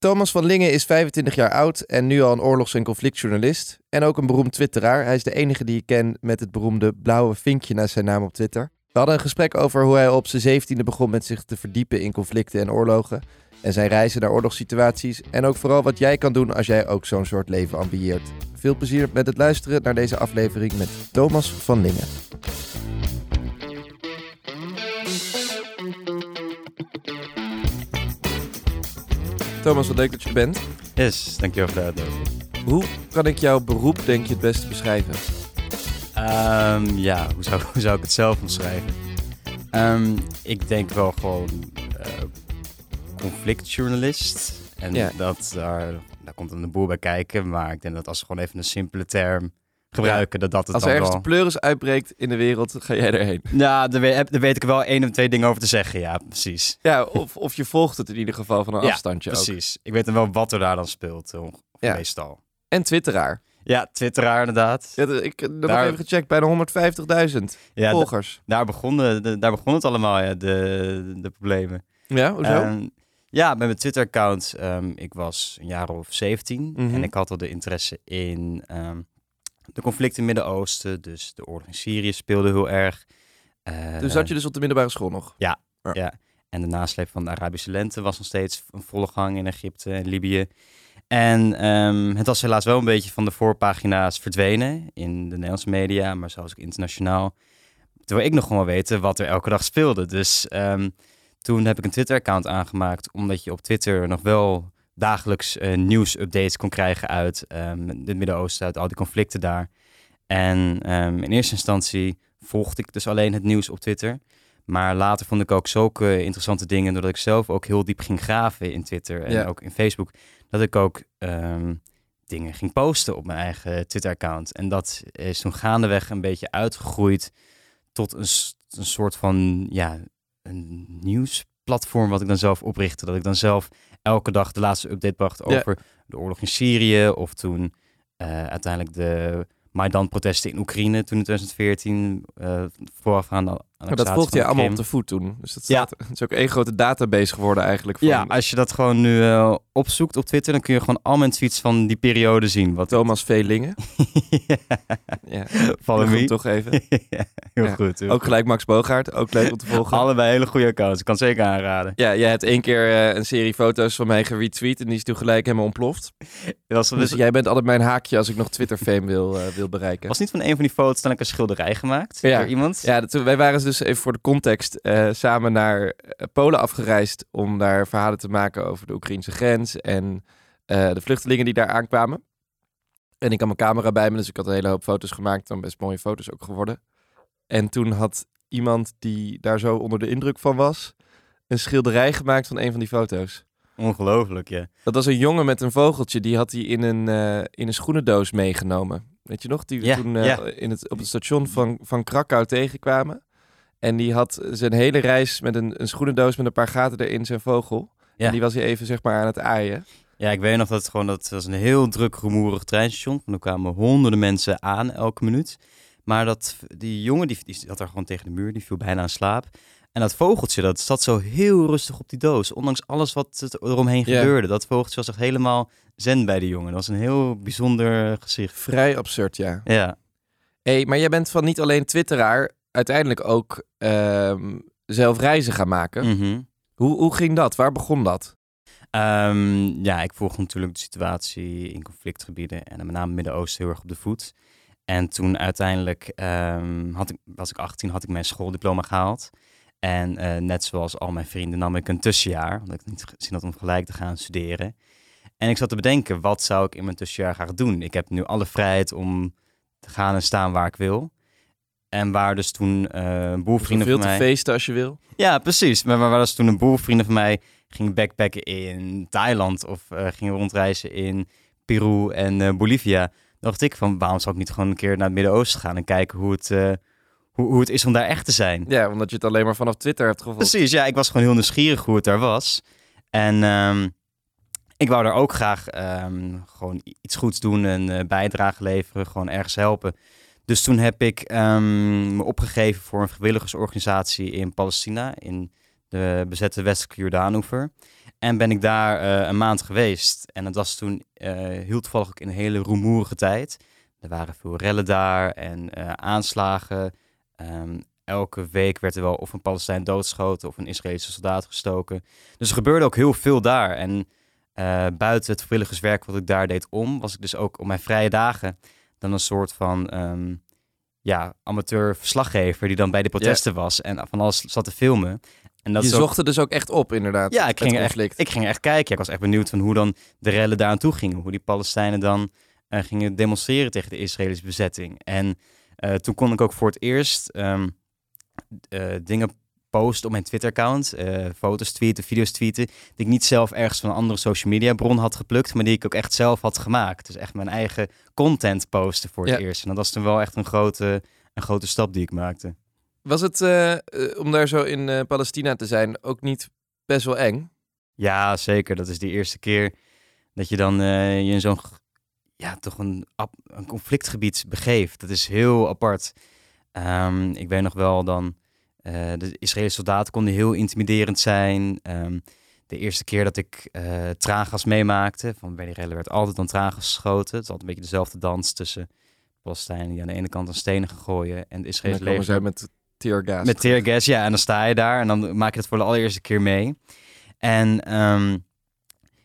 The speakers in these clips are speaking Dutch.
Thomas van Lingen is 25 jaar oud en nu al een oorlogs- en conflictjournalist. En ook een beroemd twitteraar. Hij is de enige die ik ken met het beroemde blauwe vinkje naast zijn naam op Twitter. We hadden een gesprek over hoe hij op zijn 17e begon met zich te verdiepen in conflicten en oorlogen. En zijn reizen naar oorlogssituaties. En ook vooral wat jij kan doen als jij ook zo'n soort leven ambieert. Veel plezier met het luisteren naar deze aflevering met Thomas van Lingen. Thomas, wat leuk dat je er bent. Yes, dankjewel voor de uitnodiging. Hoe kan ik jouw beroep, denk je, het beste beschrijven? Ehm, ja, hoe zou, hoe zou ik het zelf omschrijven? Ehm, ik denk wel gewoon eh, conflictjournalist. En Ja. dat, daar, daar komt een boel bij kijken. Maar ik denk dat als we gewoon even een simpele term gebruiken, dat dat het Als er dan ergens wel... de pleuris uitbreekt in de wereld, ga jij erheen. Ja, daar weet, daar weet ik wel één of twee dingen over te zeggen. Ja, precies. Ja, of, of je volgt het in ieder geval van een Ja, afstandje ook. Precies. Ik weet dan wel wat er daar dan speelt, eh, Ja. meestal. En twitteraar. Ja, twitteraar inderdaad. Ja, de- ik heb nog Daar- even gecheckt, bijna 150.000 Ja, volgers. Daar begon, de, de- daar begon het allemaal, ja, de, de problemen. Ja, hoezo? Ehm, ja, met mijn Twitter-account, ehm, ik was een jaar of 17 Mhm. en ik had al de interesse in ehm, de conflicten in het Midden-Oosten. Dus de oorlog in Syrië speelde heel erg. Eh, dus zat je dus op de middelbare school nog? Ja, en de nasleep van de Arabische lente was nog steeds een volle gang in Egypte en Libië. En ehm, het was helaas wel een beetje van de voorpagina's verdwenen in de Nederlandse media, maar zelfs ook internationaal. Terwijl ik nog gewoon weten wat er elke dag speelde. Dus ehm, toen heb ik een Twitter-account aangemaakt, omdat je op Twitter nog wel dagelijks eh, nieuws-updates kon krijgen uit ehm, het Midden-Oosten, uit al die conflicten daar. En ehm, in eerste instantie volgde ik dus alleen het nieuws op Twitter. Maar later vond ik ook zulke interessante dingen, doordat ik zelf ook heel diep ging graven in Twitter en Ja. ook in Facebook, dat ik ook ehm, dingen ging posten op mijn eigen Twitter-account. En dat is toen gaandeweg een beetje uitgegroeid tot een, een soort van, ja, een nieuwsplatform wat ik dan zelf oprichtte. Dat ik dan zelf elke dag de laatste update bracht Ja. over de oorlog in Syrië of toen eh, uiteindelijk de Maidan-protesten in Oekraïne toen in 2014 eh voorafgaand aan de Maar dat volgde je allemaal op de voet toen. Dus dat Ja. staat, het is ook één grote database geworden eigenlijk. Van Ja, als je dat gewoon nu eh, opzoekt op Twitter, dan kun je gewoon al mijn tweets van die periode zien. Wat Thomas Veelingen. ja, Ja, follow Noem me. toch even. Ja, heel Ja. goed. heel Ook gelijk Max Bogaert, ook leuk om te volgen. Allebei hele goede accounts. Ik kan het zeker aanraden. Ja, jij hebt één keer eh, een serie foto's van mij geretweet en die is toen gelijk helemaal ontploft. Was, Dus dus, jij bent altijd mijn haakje als ik nog Twitter-fame wil, eh, wil bereiken. was niet van een van die foto's dan ik een schilderij gemaakt Ja. door iemand. Ja, dat, wij waren dus even voor de context eh, samen naar eh, Polen afgereisd om daar verhalen te maken over de Oekraïnse grens en eh, de vluchtelingen die daar aankwamen. En ik had mijn camera bij me, dus ik had een hele hoop foto's gemaakt, dan best mooie foto's ook geworden. En toen had iemand die daar zo onder de indruk van was, een schilderij gemaakt van een van die foto's. Ongelooflijk, ja. Dat was een jongen met een vogeltje, die had hij in een, eh, in een schoenendoos meegenomen. Weet je nog, die we Ja, toen ja. in het, op het station van, van Krakau tegenkwamen. En die had zijn hele reis met een, een schoenendoos met een paar gaten erin, zijn vogel. Ja. En die was hij even zeg maar aan het aaien. Ja, ik weet nog dat het gewoon, dat was een heel druk rumoerig treinstation. Want er kwamen honderden mensen aan elke minuut. Maar dat, die jongen, die, die zat daar gewoon tegen de muur, die viel bijna in slaap. En dat vogeltje, dat zat zo heel rustig op die doos. Ondanks alles wat het eromheen Ja. gebeurde. Dat vogeltje was echt helemaal zen bij die jongen. Dat was een heel bijzonder gezicht. Vrij absurd, ja. Ja. hey, maar jij bent van niet alleen twitteraar, uiteindelijk ook ehm, zelf reizen gaan maken. Mhm. Hoe, hoe ging dat? Waar begon dat? Ehm, ja, ik volg natuurlijk de situatie in conflictgebieden en met name het Midden-Oosten heel erg op de voet. En toen uiteindelijk ehm, had ik, was ik 18, had ik mijn schooldiploma gehaald. En eh, net zoals al mijn vrienden nam ik een tussenjaar, omdat ik niet gezien had om gelijk te gaan studeren. En ik zat te bedenken, wat zou ik in mijn tussenjaar gaan doen? Ik heb nu alle vrijheid om te gaan en staan waar ik wil. En waar dus toen eh een boel vrienden Veel van te mij... feesten als je wil. Ja, precies. Maar waar was toen een boel vrienden van mij gingen backpacken in Thailand of eh, gingen rondreizen in Peru en eh, Bolivia. dacht ik van, waarom zou ik niet gewoon een keer naar het Midden-Oosten gaan en kijken hoe het, hoe, hoe het is om daar echt te zijn? Ja, omdat je het alleen maar vanaf Twitter hebt gevolgd. Precies, ja, ik was gewoon heel nieuwsgierig hoe het daar was. En ehm, ik wou daar ook graag ehm, gewoon iets goeds doen, een bijdrage leveren, gewoon ergens helpen. Dus toen heb ik ehm, me opgegeven voor een vrijwilligersorganisatie in Palestina, in de bezette westelijke Jordaanoever. En ben ik daar eh, een maand geweest. En dat was toen uh, heel toevallig ook in een hele rumoerige tijd. Er waren veel rellen daar en uh, aanslagen. Um, elke week werd er wel of een Palestijn doodgeschoten of een Israëlische soldaat gestoken. Dus er gebeurde ook heel veel daar. En buiten het vrijwilligerswerk wat ik daar deed om, was ik dus ook op mijn vrije dagen dan een soort van um, ja, amateur verslaggever die dan bij de protesten was en van alles zat te filmen. En dat je zocht er dus ook echt op, inderdaad. Ja, ik ging, echt, ik ging echt kijken. Ik was echt benieuwd van hoe dan de rellen daar aan toe gingen. Hoe die Palestijnen dan uh, gingen demonstreren tegen de Israëlische bezetting. En uh, toen kon ik ook voor het eerst um, uh, dingen posten op mijn Twitter-account. foto's tweeten, video's tweeten. Die ik niet zelf ergens van een andere social media bron had geplukt. Maar die ik ook echt zelf had gemaakt. Dus echt mijn eigen content posten voor het ja. eerst. En dat was toen wel echt een grote, een grote stap die ik maakte. Was het, uh, om daar zo in uh, Palestina te zijn, ook niet best wel eng? Ja, zeker. Dat is de eerste keer dat je dan je in zo'n, ja, toch een, een conflictgebied begeeft. Dat is heel apart. Um, ik weet nog wel dan, de Israëlische soldaten konden heel intimiderend zijn. Um, de eerste keer dat ik traangas meemaakte, van rellen werd altijd dan traangas geschoten. Het is altijd een beetje dezelfde dans tussen Palestijnen die aan de ene kant een stenen gooien en de Israëlische leger. met teargas. Met teargas, ja. En dan sta je daar en dan maak je het voor de allereerste keer mee. En um,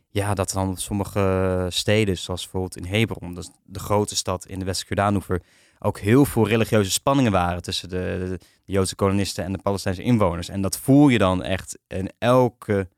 ja, dat dan op sommige steden, zoals bijvoorbeeld in Hebron, dat is de grote stad in de West-Jordaanoever, ook heel veel religieuze spanningen waren tussen de, de, Joodse kolonisten en de Palestijnse inwoners. En dat voel je dan echt in elke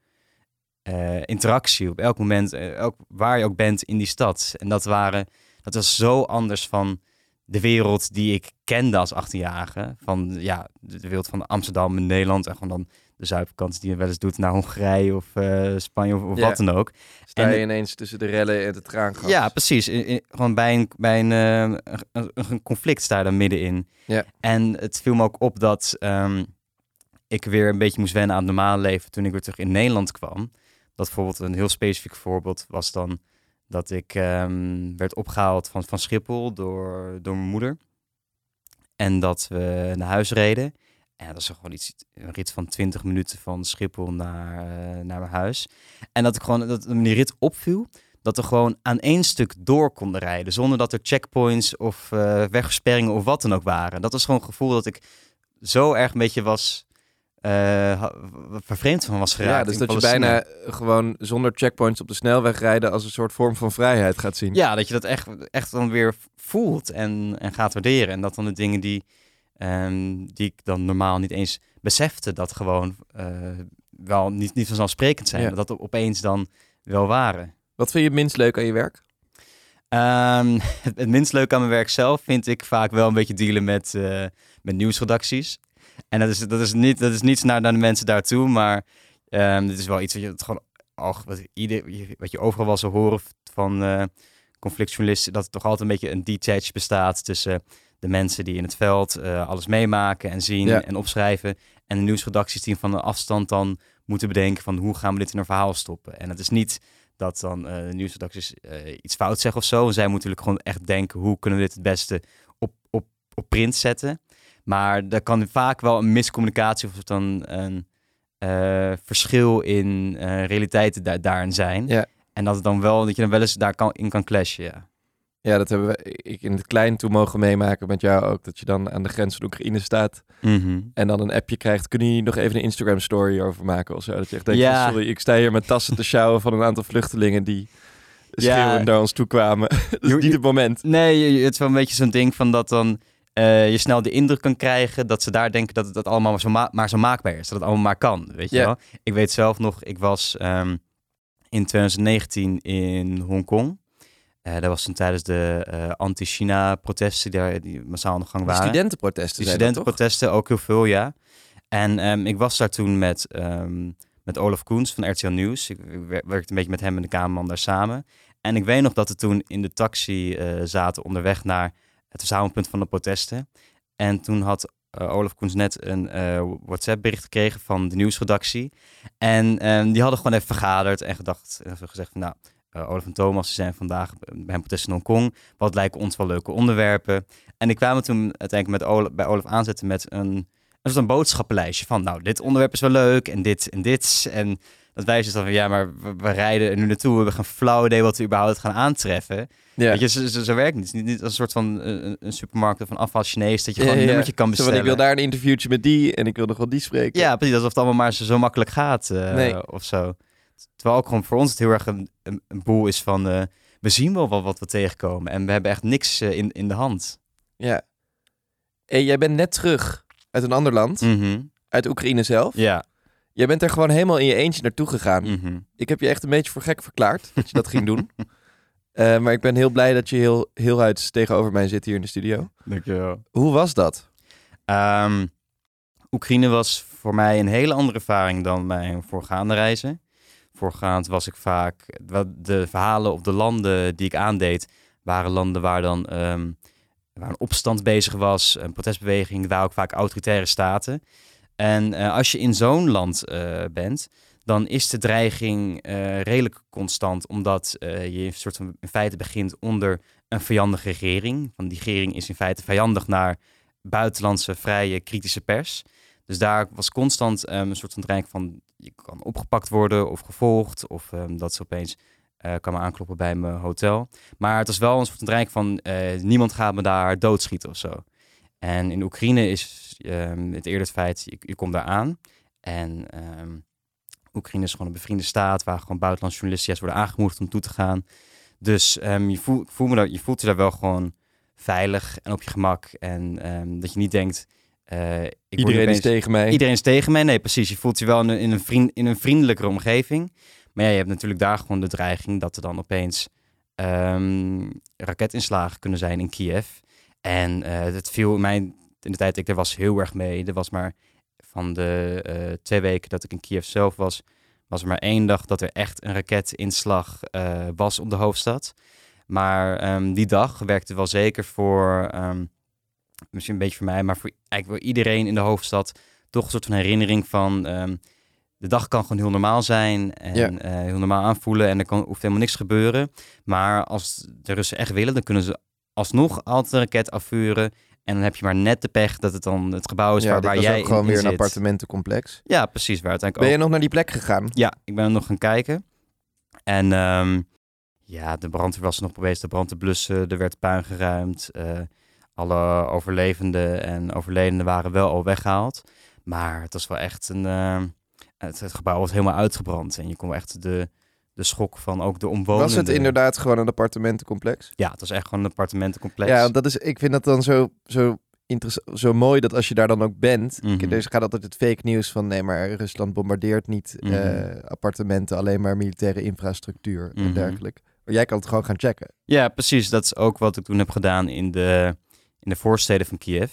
uh, interactie, op elk moment, uh, elk, waar je ook bent in die stad. En dat waren, dat was zo anders van de wereld die ik kende als 18-jarige. Van ja, de wereld van Amsterdam en Nederland. En gewoon dan de zuidkant die je wel eens doet naar Hongarije of uh, Spanje of, of wat dan ook. Sta je ineens tussen de rellen en het traangas. Ja, precies. In, gewoon bij, een, bij een, uh, een, een, conflict sta je daar middenin. Ja. En het viel me ook op dat um, ik weer een beetje moest wennen aan het normale leven toen ik weer terug in Nederland kwam. Dat bijvoorbeeld een heel specifiek voorbeeld was dan dat ik um, werd opgehaald van, van Schiphol door, door mijn moeder. En dat we naar huis reden. En dat is gewoon iets, een rit van 20 minuten van Schiphol naar, uh, naar mijn huis. En dat ik gewoon, dat me die rit opviel, dat we gewoon aan één stuk door konden rijden. Zonder dat er checkpoints of uh, wegversperringen of wat dan ook waren. Dat was gewoon het gevoel dat ik zo erg een beetje was uh, vervreemd van was geraakt. Ja, dus dat je bijna gewoon zonder checkpoints op de snelweg rijden als een soort vorm van vrijheid gaat zien. Ja, dat je dat echt, echt dan weer voelt en, en gaat waarderen. En dat dan de dingen die, um, die ik dan normaal niet eens besefte, dat gewoon uh, wel niet, niet vanzelfsprekend zijn. Ja. Dat dat opeens dan wel waren. Wat vind je het minst leuk aan je werk? Um, het, het, minst leuk aan mijn werk zelf vind ik vaak wel een beetje dealen met, uh, met nieuwsredacties. En dat is, dat is, niet, dat is niets naar, naar de mensen daartoe, maar um, dit is wel iets wat je gewoon al, wat, ieder, wat je overal wel zo horen van uh, conflictjournalisten, dat er toch altijd een beetje een detach bestaat tussen de mensen die in het veld uh, alles meemaken en zien ja. en opschrijven. En de nieuwsredacties die van een afstand dan moeten bedenken van hoe gaan we dit in een verhaal stoppen. En het is niet dat dan uh, de nieuwsredacties iets fout zeggen of zo. Zij moeten natuurlijk gewoon echt denken hoe kunnen we dit het beste op, op, op print zetten. Maar er kan vaak wel een miscommunicatie of dan een verschil in realiteiten da daarin zijn. Ja. En dat het dan wel, dat je dan wel eens daar kan, in kan clashen, ja. Ja, dat hebben we ik in het klein toe mogen meemaken met jou ook. Dat je dan aan de grens van Oekraïne staat mm -hmm. en dan een appje krijgt. Kun je nog even een Instagram story over maken of zo? Dat je echt denkt, ja. sorry, ik sta hier met tassen te sjouwen van een aantal vluchtelingen die schreeuwen ja. naar ons toe kwamen. dat is niet het moment. Nee, het is wel een beetje zo'n ding van dat dan uh, je snel de indruk kan krijgen dat ze daar denken dat het dat allemaal maar zo, ma maar zo maakbaar is. Dat het allemaal maar kan, weet je wel. Ik weet zelf nog, ik was ehm, in 2019 in Hongkong. Eh dat was toen tijdens de eh, anti-China-protesten die, daar- die massaal aan de gang De waren. studentenprotesten Die studentenprotesten ook heel veel, ja. En ehm, ik was daar toen met, ehm, met Olaf Koens van RTL Nieuws. Ik wer- werkte een beetje met hem en de cameraman daar samen. En ik weet nog dat we toen in de taxi eh, zaten onderweg naar het verzamelpunt van de protesten. En toen had Olaf Koens net een WhatsApp-bericht gekregen van de nieuwsredactie. En ehm, die hadden gewoon even vergaderd en gedacht, en gezegd van nou, eh, Olaf en Thomas zijn vandaag bij een protest in Hongkong. Wat lijken ons wel leuke onderwerpen? En ik kwamen toen uiteindelijk met Olaf, bij Olaf aanzetten met een, een soort een boodschappenlijstje van nou, dit onderwerp is wel leuk en dit en dit. En Dat wij dus dan van, ja, maar we, we rijden er nu naartoe. We hebben geen flauw idee wat we überhaupt gaan aantreffen. Ja. Weet je, zo, zo, zo werkt het niet. Niet, als een soort van eh, een, supermarkt of een afval Chinees dat je Ja, gewoon een ja. nummertje kan bestellen. ik wil daar een interviewtje met die en ik wil nog wel die spreken. Ja, precies. Alsof het allemaal maar zo, zo makkelijk gaat eh, Nee. of zo. Terwijl ook gewoon voor ons het heel erg een, een, een boel is van... eh, we zien wel wat, wat we tegenkomen en we hebben echt niks eh, in, in de hand. ja. Hey, jij bent net terug uit een ander land, Mhm. uit Oekraïne zelf. Ja. Jij bent er gewoon helemaal in je eentje naartoe gegaan. Mhm. Ik heb je echt een beetje voor gek verklaard dat je dat ging doen. Eh, maar ik ben heel blij dat je heel, heel uit tegenover mij zit hier in de studio. Dankjewel. Hoe was dat? Ehm, Oekraïne was voor mij een hele andere ervaring dan mijn voorgaande reizen. Voorgaand was ik vaak... De verhalen op de landen die ik aandeed... waren landen waar dan ehm, waar een opstand bezig was, een protestbeweging, waar ook vaak autoritaire staten. En eh, als je in zo'n land eh, bent, dan is de dreiging eh, redelijk constant, omdat je een soort van in feite begint onder een vijandige regering. Want die regering is in feite vijandig naar buitenlandse vrije kritische pers. Dus daar was constant ehm, een soort van dreiging van je kan opgepakt worden of gevolgd of ehm, dat ze opeens eh kwamen aankloppen bij mijn hotel. Maar het was wel een soort van dreiging van eh, niemand gaat me daar doodschieten of zo. En in Oekraïne is ehm, het eerder feit, je, je komt daar aan en Oekraïne is gewoon een bevriende staat waar gewoon buitenlandse journalisten juist worden aangemoedigd om toe te gaan. Dus je, voel, voel me daar, je voelt je daar wel gewoon veilig en op je gemak. En dat je niet denkt, eh, ik Iedereen opeens- is tegen mij. Iedereen is tegen mij. Nee, precies. Je voelt je wel in een, in een, vriend, in een vriendelijkere omgeving. Maar ja, je hebt natuurlijk daar gewoon de dreiging dat er dan opeens ehm, raketinslagen kunnen zijn in Kiev. En eh het viel in mijn, in de tijd dat ik er was heel erg mee. Er was maar van de eh, twee weken dat ik in Kiev zelf was, was er maar één dag dat er echt een raketinslag was op de hoofdstad. Maar ehm, die dag werkte wel zeker voor, ehm, misschien een beetje voor mij, maar voor eigenlijk wel iedereen in de hoofdstad toch een soort van herinnering van ehm, de dag kan gewoon heel normaal zijn en Ja. eh, heel normaal aanvoelen en er kan, hoeft helemaal niks gebeuren. Maar als de Russen echt willen, dan kunnen ze alsnog altijd een raket afvuren. En dan heb je maar net de pech dat het dan het gebouw is ja, waar, waar jij ook gewoon in, in weer een zit. appartementencomplex. Ja, precies. Waar uiteindelijk Ben je ook... nog naar die plek gegaan? Ja, ik ben er nog gaan kijken. En ehm, ja, de brandweer was nog bezig de brand te blussen. Er werd puin geruimd. eh, alle overlevenden en overledenen waren wel al weggehaald. Maar het was wel echt een... ehm, het, het gebouw was helemaal uitgebrand. En je kon echt de, de schok van ook de omwonenden... Was het inderdaad gewoon een appartementencomplex? Ja, het was echt gewoon een appartementencomplex. Ja, dat is, ik vind dat dan zo, zo, interessant, zo mooi dat als je daar dan ook bent. Mhm. Er gaat altijd het fake nieuws van nee, maar Rusland bombardeert niet Mhm. eh, appartementen, alleen maar militaire infrastructuur en Mhm. dergelijke. Maar jij kan het gewoon gaan checken. Ja, precies. Dat is ook wat ik toen heb gedaan in de, in de voorsteden van Kiev.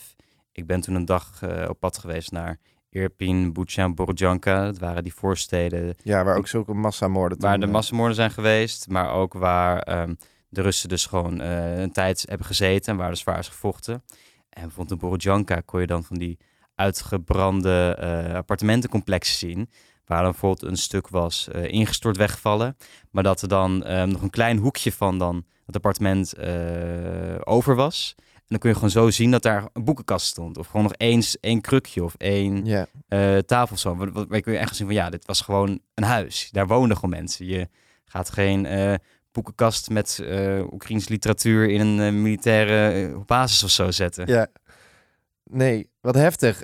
Ik ben toen een dag eh, op pad geweest naar Irpin, Bucha en Borodjanka. Dat waren die voorsteden Ja, waar ook zulke massamoorden waar de eh, massamoorden zijn geweest. Maar ook waar ehm, de Russen dus gewoon eh, een tijd hebben gezeten en waar er zwaar is gevochten. En bijvoorbeeld in Borodjanka kon je dan van die uitgebrande eh, appartementencomplexen zien. Waar dan bijvoorbeeld een stuk was ingestort weggevallen. Maar dat er dan ehm, nog een klein hoekje van dan het appartement over was. En dan kun je gewoon zo zien dat daar een boekenkast stond. Of gewoon nog eens één krukje of één eh, tafel of zo. Waar, waar kun je echt zien van ja, dit was gewoon een huis. Daar woonden gewoon mensen. Je gaat geen eh, boekenkast met eh Oekraïns literatuur in een eh, militaire basis of zo zetten. ja. Nee, wat heftig.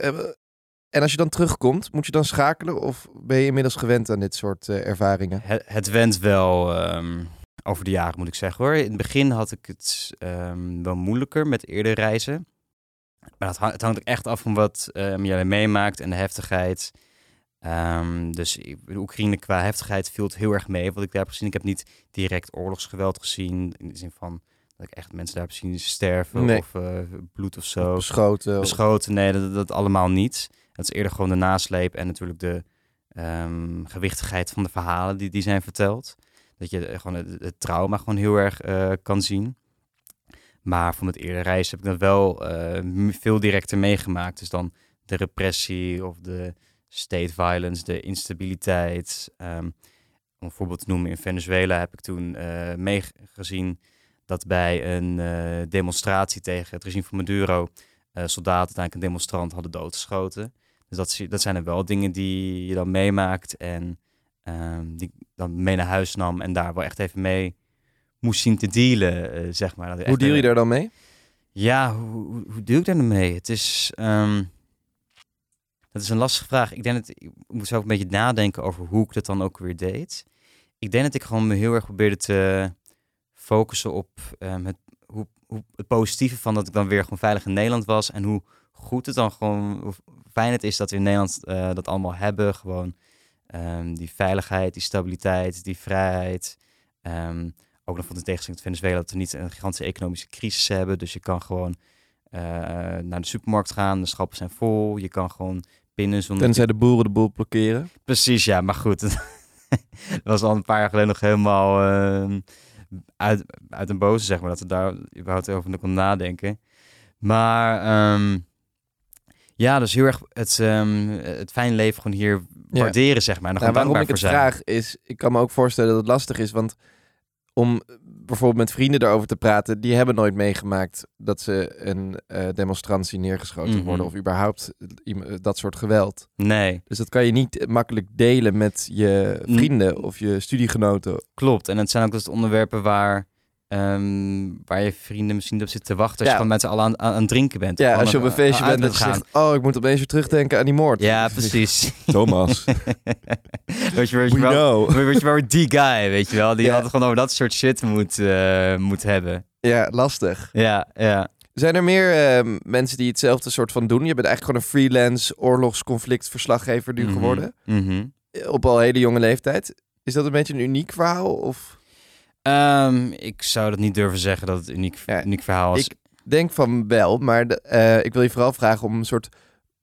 En als je dan terugkomt, moet je dan schakelen of ben je inmiddels gewend aan dit soort ervaringen? Het, het went wel ehm, over de jaren, moet ik zeggen hoor. In het begin had ik het ehm, wel moeilijker met eerder reizen. Maar het hangt ook echt af van wat ehm, jij meemaakt en de heftigheid. Ehm, dus in Oekraïne qua heftigheid viel het heel erg mee wat ik daar heb gezien. Ik heb niet direct oorlogsgeweld gezien. In de zin van dat ik echt mensen daar heb zien sterven Nee. of eh, bloed of zo Beschoten? of- beschoten. Nee, dat, dat allemaal niet. Het is eerder gewoon de nasleep en natuurlijk de gewichtigheid van de verhalen die, die zijn verteld. Dat je eh, gewoon het, trauma gewoon heel erg eh, kan zien. Maar van het eerder reizen heb ik dat wel eh, veel directer meegemaakt. Dus dan de repressie of de state violence, de instabiliteit. Ehm, om een voorbeeld te noemen, in Venezuela heb ik toen eh meegezien dat bij een demonstratie tegen het regime van Maduro soldaten uiteindelijk een demonstrant hadden doodgeschoten. Dus dat, dat zijn er wel dingen die je dan meemaakt. En ehm, die ik dan mee naar huis nam en daar wel echt even mee moest zien te dealen, eh, zeg maar. Dat Hoe deal je daar dan mee? Ja, hoe, hoe, ik daar nou mee? Het is, ehm, dat is een lastige vraag. Ik denk dat ik moet zelf een beetje nadenken over hoe ik dat dan ook weer deed. Ik denk dat ik gewoon me heel erg probeerde te focussen op ehm, het, hoe, hoe, het positieve van dat ik dan weer gewoon veilig in Nederland was. En hoe goed het dan gewoon, hoe fijn het is dat we in Nederland eh, dat allemaal hebben. Gewoon ehm, die veiligheid, die stabiliteit, die vrijheid. Ehm, ook nog van de tegenstelling tot Venezuela dat we niet een gigantische economische crisis hebben. Dus je kan gewoon eh, naar de supermarkt gaan, de schappen zijn vol. Je kan gewoon binnen zonder... Tenzij de boeren de boel blokkeren. Precies, ja, maar goed. dat was al een paar jaar geleden nog helemaal ehm, uit, uit een boze, zeg maar. Dat we daar überhaupt over konden nadenken. Maar ehm, ja, dus heel erg het, ehm, het fijne leven gewoon hier Ja. waarderen, zeg maar. En Nou, waarom ik het zijn. vraag is, ik kan me ook voorstellen dat het lastig is, want om bijvoorbeeld met vrienden daarover te praten, die hebben nooit meegemaakt dat ze een eh, demonstrantie neergeschoten Mhm. worden of überhaupt iem- dat soort geweld. Nee, Dus dat kan je niet makkelijk delen met je vrienden of je studiegenoten. klopt. En het zijn ook dus onderwerpen waar, ehm, waar je vrienden misschien op zitten te wachten. Als Ja. je gewoon met z'n allen aan, aan, aan het drinken bent. Ja, als je op een feestje bent dat je zegt, oh, ik moet opeens weer terugdenken aan die moord. Ja, precies. Thomas, weet je, weet we je wel, know. weet je wel, die guy, weet je wel, die Ja. altijd gewoon over dat soort shit moet, eh, moet hebben. Ja, lastig. Ja, ja. Zijn er meer eh, mensen die hetzelfde soort van doen? Je bent eigenlijk gewoon een freelance oorlogsconflictverslaggever nu Mhm, geworden. mhm. Op al hele jonge leeftijd. Is dat een beetje een uniek verhaal? Of Ehm, ik zou dat niet durven zeggen dat het een uniek, Ja, uniek verhaal is. ik denk van wel, maar de- eh, ik wil je vooral vragen om een soort...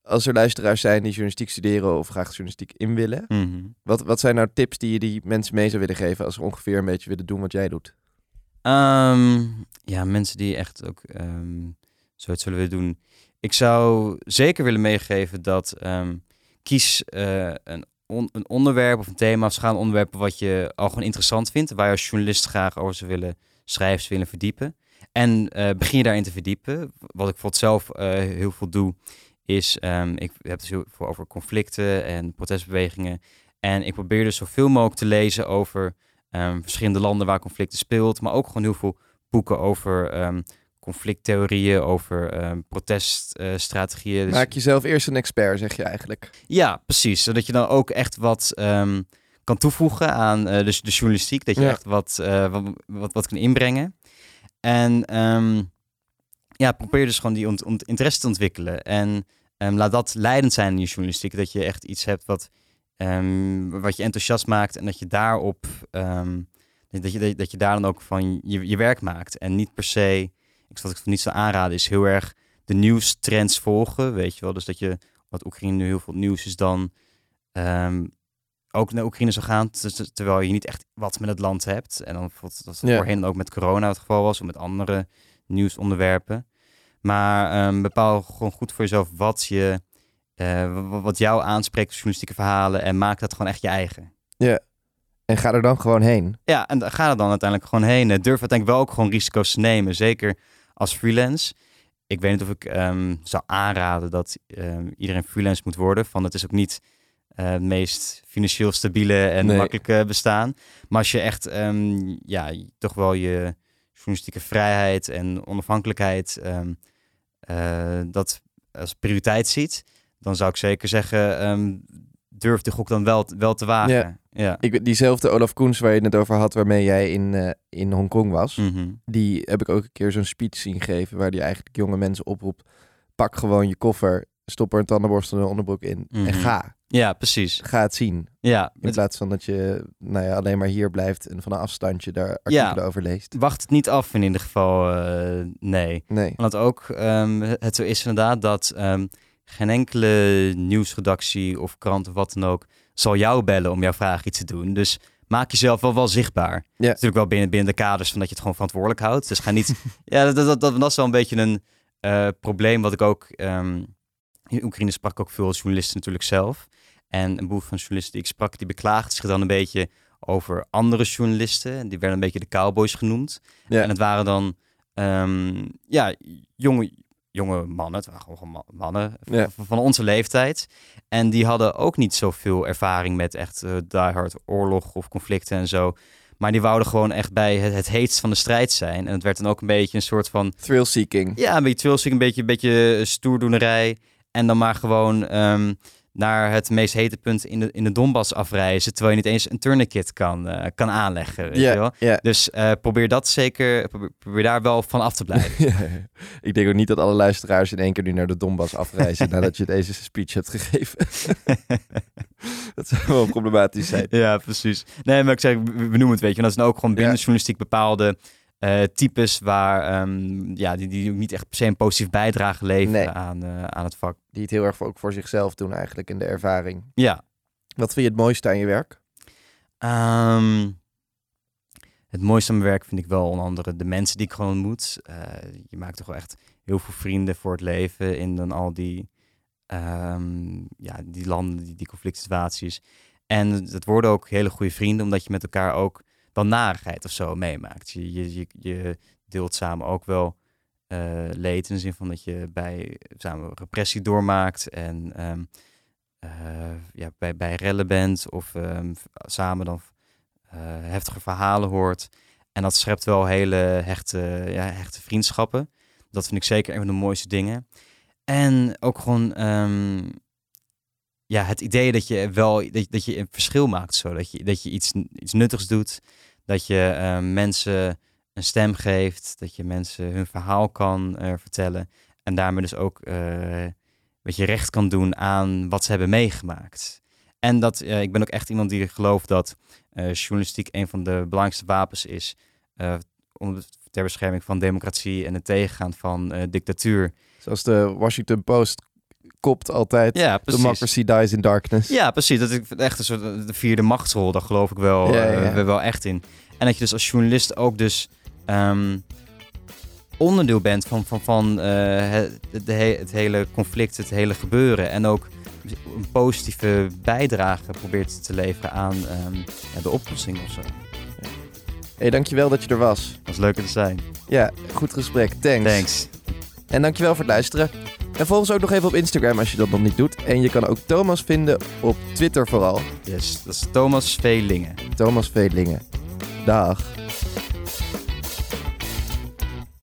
Als er luisteraars zijn die journalistiek studeren of graag journalistiek in willen. Mhm. Wat, wat zijn nou tips die je die mensen mee zou willen geven als ze ongeveer een beetje willen doen wat jij doet? Ehm, ja, mensen die echt ook ehm zoiets zullen willen doen. Ik zou zeker willen meegeven dat kies eh, een, een onderwerp of een thema of schaal onderwerpen wat je al gewoon interessant vindt. Waar je als journalist graag over zou willen schrijven, zou willen verdiepen. En eh, begin je daarin te verdiepen. Wat ik bijvoorbeeld zelf eh, heel veel doe, is ehm, ik heb het dus heel veel over conflicten en protestbewegingen. En ik probeer dus zoveel mogelijk te lezen over ehm, verschillende landen waar conflicten speelt, maar ook gewoon heel veel boeken over ehm, conflicttheorieën, over ehm, proteststrategieën. Dus- Maak jezelf eerst een expert, zeg je eigenlijk. ja, precies. Zodat je dan ook echt wat ehm, kan toevoegen aan eh, de, de journalistiek. Dat je Ja. echt wat, eh, wat, wat, wat kan inbrengen. En ehm, ja, probeer dus gewoon die ont, ont- interesse te ontwikkelen. En laat dat leidend zijn in je journalistiek. Dat je echt iets hebt wat, wat je enthousiast maakt. En dat je daarop, dat, je, dat, je- dat je daar dan ook van je, je werk maakt. En niet per se, ik wat ik van niet zou aanraden, is heel erg de nieuwstrends volgen. Weet je wel, dus dat je wat Oekraïne nu heel veel nieuws is dan ehm, ook naar Oekraïne zou gaan, ter- terwijl je niet echt wat met het land hebt. En dan bijvoorbeeld dat het Ja. voorheen ook met corona het geval was, of met andere nieuwsonderwerpen. Maar ehm, bepaal gewoon goed voor jezelf wat je, wa- wat jou aanspreekt, journalistieke verhalen, en maak dat gewoon echt je eigen. En ga er dan gewoon heen. Ja, en ga er dan uiteindelijk gewoon heen. Eh, Durf uiteindelijk wel ook gewoon risico's te nemen. Zeker als freelance. Ik weet niet of ik ehm, zou aanraden dat ehm, iedereen freelance moet worden. Van het is ook niet eh, het meest financieel stabiele en Nee. makkelijke bestaan. Maar als je echt ehm, ja, toch wel je journalistieke vrijheid en onafhankelijkheid eh, dat als prioriteit ziet, dan zou ik zeker zeggen, durf de gok dan wel, wel te wagen. Ja. Ja. Ik, diezelfde Olaf Koens waar je het net over had, waarmee jij in, eh, in Hongkong was. Mhm. Die heb ik ook een keer zo'n speech zien geven waar die eigenlijk jonge mensen oproept. Pak gewoon je koffer, stop er een tandenborstel en een onderbroek in en Mhm. ga. Ja, precies. Ga het zien. Ja, In plaats van dat je nou ja, alleen maar hier blijft en van een afstandje daar artikelen over leest. wacht het niet af in ieder geval. eh, nee. Nee. Want ook ehm, het zo is inderdaad dat ehm, geen enkele nieuwsredactie of krant of wat dan ook zal jou bellen om jouw vraag iets te doen. Dus maak jezelf wel, wel zichtbaar. Natuurlijk wel binnen, binnen de kaders van dat je het gewoon verantwoordelijk houdt. Dus ga niet... ja, dat, dat, dat, dat is wel een beetje een eh, probleem wat ik ook... ehm, in Oekraïne sprak ik ook veel journalisten natuurlijk zelf. En een boel van journalisten die ik sprak, die beklaagden zich dan een beetje over andere journalisten. Die werden een beetje de cowboys genoemd. Ja. En het waren dan ehm, ja, jonge, jonge mannen, het waren gewoon ma- mannen Ja. van, onze leeftijd. En die hadden ook niet zoveel ervaring met echt eh diehard oorlog of conflicten en zo. Maar die wouden gewoon echt bij het, het heetst van de strijd zijn. En het werd dan ook een beetje een soort van Thrill-seeking. ja, een beetje twilsing, een beetje, een beetje stoerdoenerij. En dan maar gewoon ehm, naar het meest hete punt in de, in de Donbass afreizen. Terwijl je niet eens een tourniquet kan, eh, kan aanleggen. Weet je wel? Dus eh, probeer dat zeker, probeer, probeer daar wel van af te blijven. Ik denk ook niet dat alle luisteraars in één keer nu naar de Donbass afreizen nadat je deze speech hebt gegeven. dat zou wel problematisch zijn. ja, precies. Nee, maar ik zeg, we, noemen het, weet je. want Dat zijn ook gewoon binnen journalistiek bepaalde eh, types waar, ehm, ja, die, die ook niet echt per se een positief bijdrage leveren Nee. aan, eh, aan het vak. Die het heel erg voor, ook voor zichzelf doen eigenlijk in de ervaring. Ja, Wat vind je het mooiste aan je werk? Ehm, het mooiste aan mijn werk vind ik wel onder andere de mensen die ik gewoon ontmoet. Eh, je maakt toch wel echt heel veel vrienden voor het leven in dan al die, ehm, ja, die landen, die, die conflict situaties. En het worden ook hele goede vrienden, omdat je met elkaar ook wel narigheid of zo meemaakt. Je, je, je, deelt samen ook wel eh, leed in de zin van dat je bij samen repressie doormaakt en ehm, eh, ja, bij, bij rellen bent of ehm, samen dan eh, heftige verhalen hoort. En dat schept wel hele hechte, ja, hechte vriendschappen. Dat vind ik zeker een van de mooiste dingen. En ook gewoon ehm, ja, het idee dat je wel dat, dat je een verschil maakt. Zo. Dat je, dat je iets, iets nuttigs doet. Dat je ehm, mensen een stem geeft. Dat je mensen hun verhaal kan eh, vertellen. En daarmee dus ook eh wat je recht kan doen aan wat ze hebben meegemaakt. En dat, eh, ik ben ook echt iemand die gelooft dat eh, journalistiek een van de belangrijkste wapens is. eh, om, ter bescherming van democratie en het tegengaan van eh, dictatuur. Zoals de Washington Post kopt altijd. Ja, precies. Democracy dies in darkness. Ja, precies. Dat is echt een soort de vierde machtsrol. Daar geloof ik wel, Ja, ja, ja. eh, wel echt in. En dat je dus als journalist ook dus ehm, onderdeel bent van, van, van eh, het, het hele conflict, het hele gebeuren. En ook een positieve bijdrage probeert te leveren aan ehm, de oplossing of zo. hey, dankjewel dat je er was. Dat is leuker te zijn. Ja, goed gesprek. Thanks. Thanks. En dankjewel voor het luisteren. En volg ons ook nog even op Instagram als je dat nog niet doet. En je kan ook Thomas vinden op Twitter vooral. Yes, dat is Thomas Velingen. Thomas Veelingen. Dag.